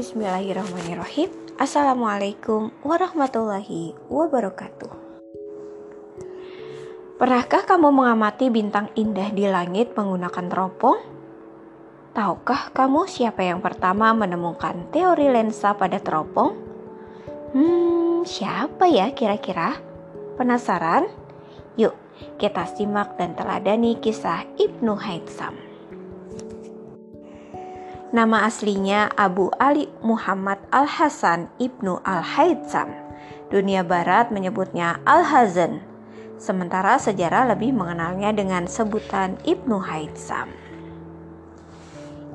Bismillahirrahmanirrahim. Assalamualaikum warahmatullahi wabarakatuh. Pernahkah kamu mengamati bintang indah di langit menggunakan teropong? Tahukah kamu siapa yang pertama menemukan teori lensa pada teropong? Hmm, siapa ya kira-kira? Penasaran? Yuk, kita simak dan teladani kisah Ibnu Haitsam. Nama aslinya Abu Ali Muhammad Al-Hasan Ibnu Al-Haytham. Dunia barat menyebutnya Al-Hazan. Sementara sejarah lebih mengenalnya dengan sebutan Ibnu Haytham.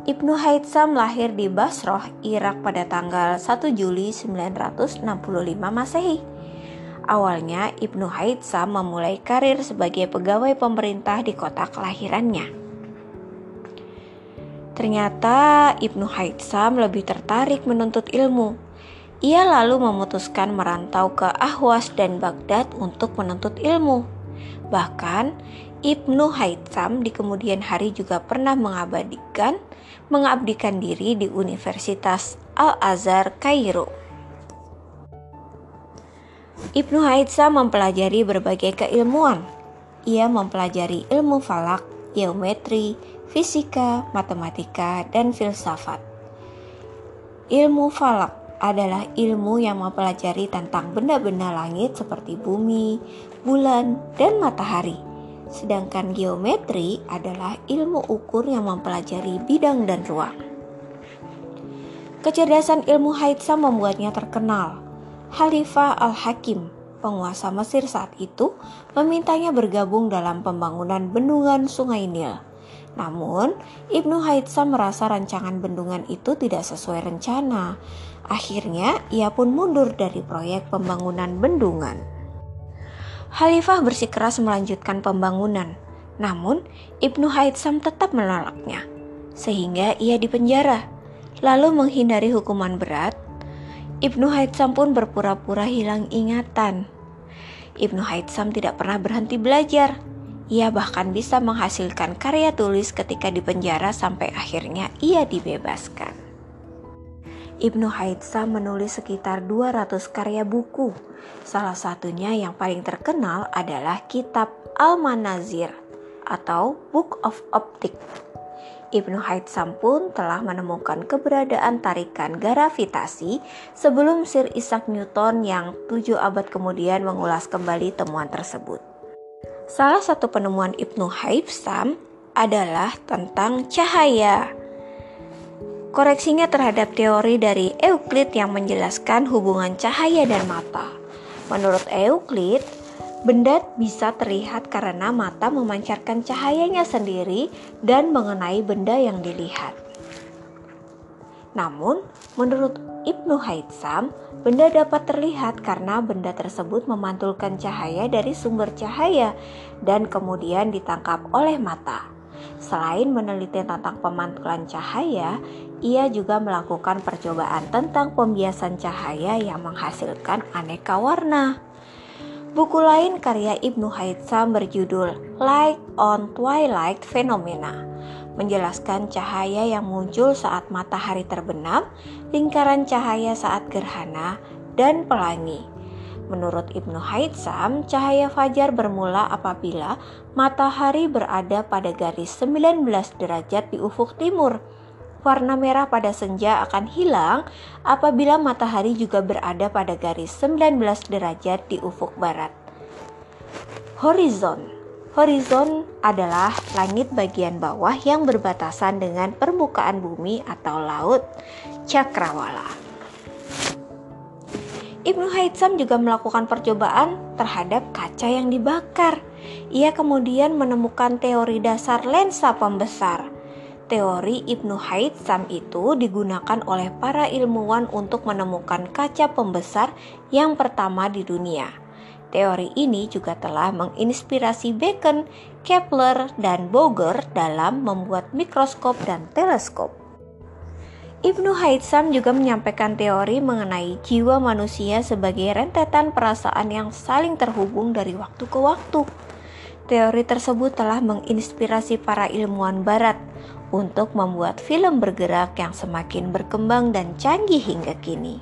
Ibnu Haytham lahir di Basroh, Irak pada tanggal 1 Juli 965 Masehi. Awalnya Ibnu Haytham memulai karir sebagai pegawai pemerintah di kota kelahirannya. Ternyata Ibnu Haitsam lebih tertarik menuntut ilmu. Ia lalu memutuskan merantau ke Ahwas dan Baghdad untuk menuntut ilmu. Bahkan Ibnu Haitsam di kemudian hari juga pernah mengabadikan mengabdikan diri di Universitas Al-Azhar Kairo. Ibnu Haitsam mempelajari berbagai keilmuan. Ia mempelajari ilmu falak, geometri, fisika, matematika, dan filsafat. Ilmu falak adalah ilmu yang mempelajari tentang benda-benda langit seperti bumi, bulan, dan matahari. Sedangkan geometri adalah ilmu ukur yang mempelajari bidang dan ruang. Kecerdasan ilmu Haitsa membuatnya terkenal. Khalifah Al-Hakim, penguasa Mesir saat itu, memintanya bergabung dalam pembangunan bendungan Sungai Nil namun, Ibnu Haitsam merasa rancangan bendungan itu tidak sesuai rencana. Akhirnya, ia pun mundur dari proyek pembangunan bendungan. Khalifah bersikeras melanjutkan pembangunan, namun Ibnu Haitsam tetap menolaknya, sehingga ia dipenjara. Lalu menghindari hukuman berat, Ibnu Haitsam pun berpura-pura hilang ingatan. Ibnu Haitsam tidak pernah berhenti belajar ia bahkan bisa menghasilkan karya tulis ketika di penjara sampai akhirnya ia dibebaskan. Ibnu Haitsa menulis sekitar 200 karya buku. Salah satunya yang paling terkenal adalah kitab Al-Manazir atau Book of Optic. Ibnu Haitsam pun telah menemukan keberadaan tarikan gravitasi sebelum Sir Isaac Newton yang tujuh abad kemudian mengulas kembali temuan tersebut. Salah satu penemuan Ibnu Haibsam adalah tentang cahaya. Koreksinya terhadap teori dari Euclid yang menjelaskan hubungan cahaya dan mata. Menurut Euclid, benda bisa terlihat karena mata memancarkan cahayanya sendiri dan mengenai benda yang dilihat. Namun, menurut Ibnu Haitsam, benda dapat terlihat karena benda tersebut memantulkan cahaya dari sumber cahaya dan kemudian ditangkap oleh mata. Selain meneliti tentang pemantulan cahaya, ia juga melakukan percobaan tentang pembiasan cahaya yang menghasilkan aneka warna. Buku lain karya Ibnu Haitsam berjudul Light on Twilight Phenomena menjelaskan cahaya yang muncul saat matahari terbenam, lingkaran cahaya saat gerhana, dan pelangi. Menurut Ibnu Haitsam, cahaya fajar bermula apabila matahari berada pada garis 19 derajat di ufuk timur. Warna merah pada senja akan hilang apabila matahari juga berada pada garis 19 derajat di ufuk barat. Horizon Horizon adalah langit bagian bawah yang berbatasan dengan permukaan bumi atau laut cakrawala. Ibnu Haitsam juga melakukan percobaan terhadap kaca yang dibakar. Ia kemudian menemukan teori dasar lensa pembesar. Teori Ibnu Haitsam itu digunakan oleh para ilmuwan untuk menemukan kaca pembesar yang pertama di dunia. Teori ini juga telah menginspirasi Bacon, Kepler, dan Boger dalam membuat mikroskop dan teleskop. Ibnu Haitsam juga menyampaikan teori mengenai jiwa manusia sebagai rentetan perasaan yang saling terhubung dari waktu ke waktu. Teori tersebut telah menginspirasi para ilmuwan barat untuk membuat film bergerak yang semakin berkembang dan canggih hingga kini.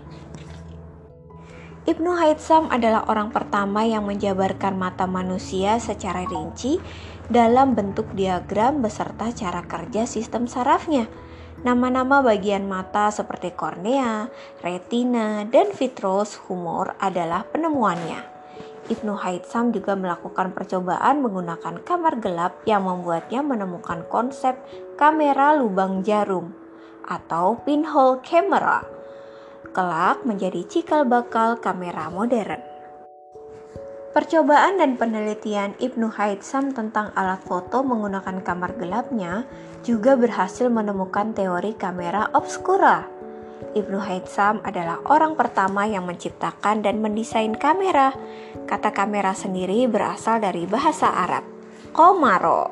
Ibnu Haytham adalah orang pertama yang menjabarkan mata manusia secara rinci dalam bentuk diagram beserta cara kerja sistem sarafnya. Nama-nama bagian mata seperti kornea, retina, dan vitreous humor adalah penemuannya. Ibnu Haytham juga melakukan percobaan menggunakan kamar gelap yang membuatnya menemukan konsep kamera lubang jarum atau pinhole camera. Kelak menjadi cikal bakal kamera modern. Percobaan dan penelitian Ibnu Haytham tentang alat foto menggunakan kamar gelapnya juga berhasil menemukan teori kamera obscura Ibnu Haytham adalah orang pertama yang menciptakan dan mendesain kamera. Kata kamera sendiri berasal dari bahasa Arab, komaro.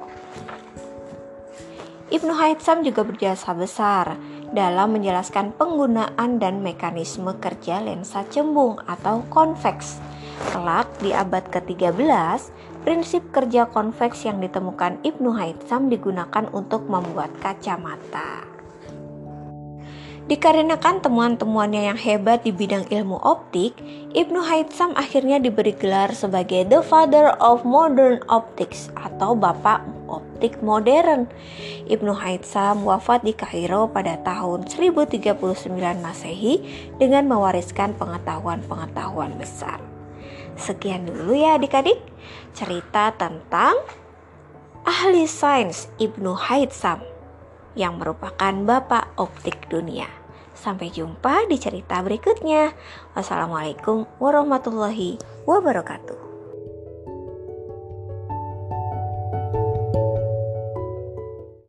Ibnu Haytham juga berjasa besar dalam menjelaskan penggunaan dan mekanisme kerja lensa cembung atau konveks. Kelak di abad ke-13, prinsip kerja konveks yang ditemukan Ibnu Haytham digunakan untuk membuat kacamata. Dikarenakan temuan-temuannya yang hebat di bidang ilmu optik, Ibnu Haytham akhirnya diberi gelar sebagai The Father of Modern Optics atau Bapak Optik Modern. Ibnu Haytham wafat di Kairo pada tahun 1039 Masehi dengan mewariskan pengetahuan-pengetahuan besar. Sekian dulu ya adik-adik cerita tentang ahli sains Ibnu Haytham yang merupakan bapak optik dunia. Sampai jumpa di cerita berikutnya. Wassalamualaikum warahmatullahi wabarakatuh.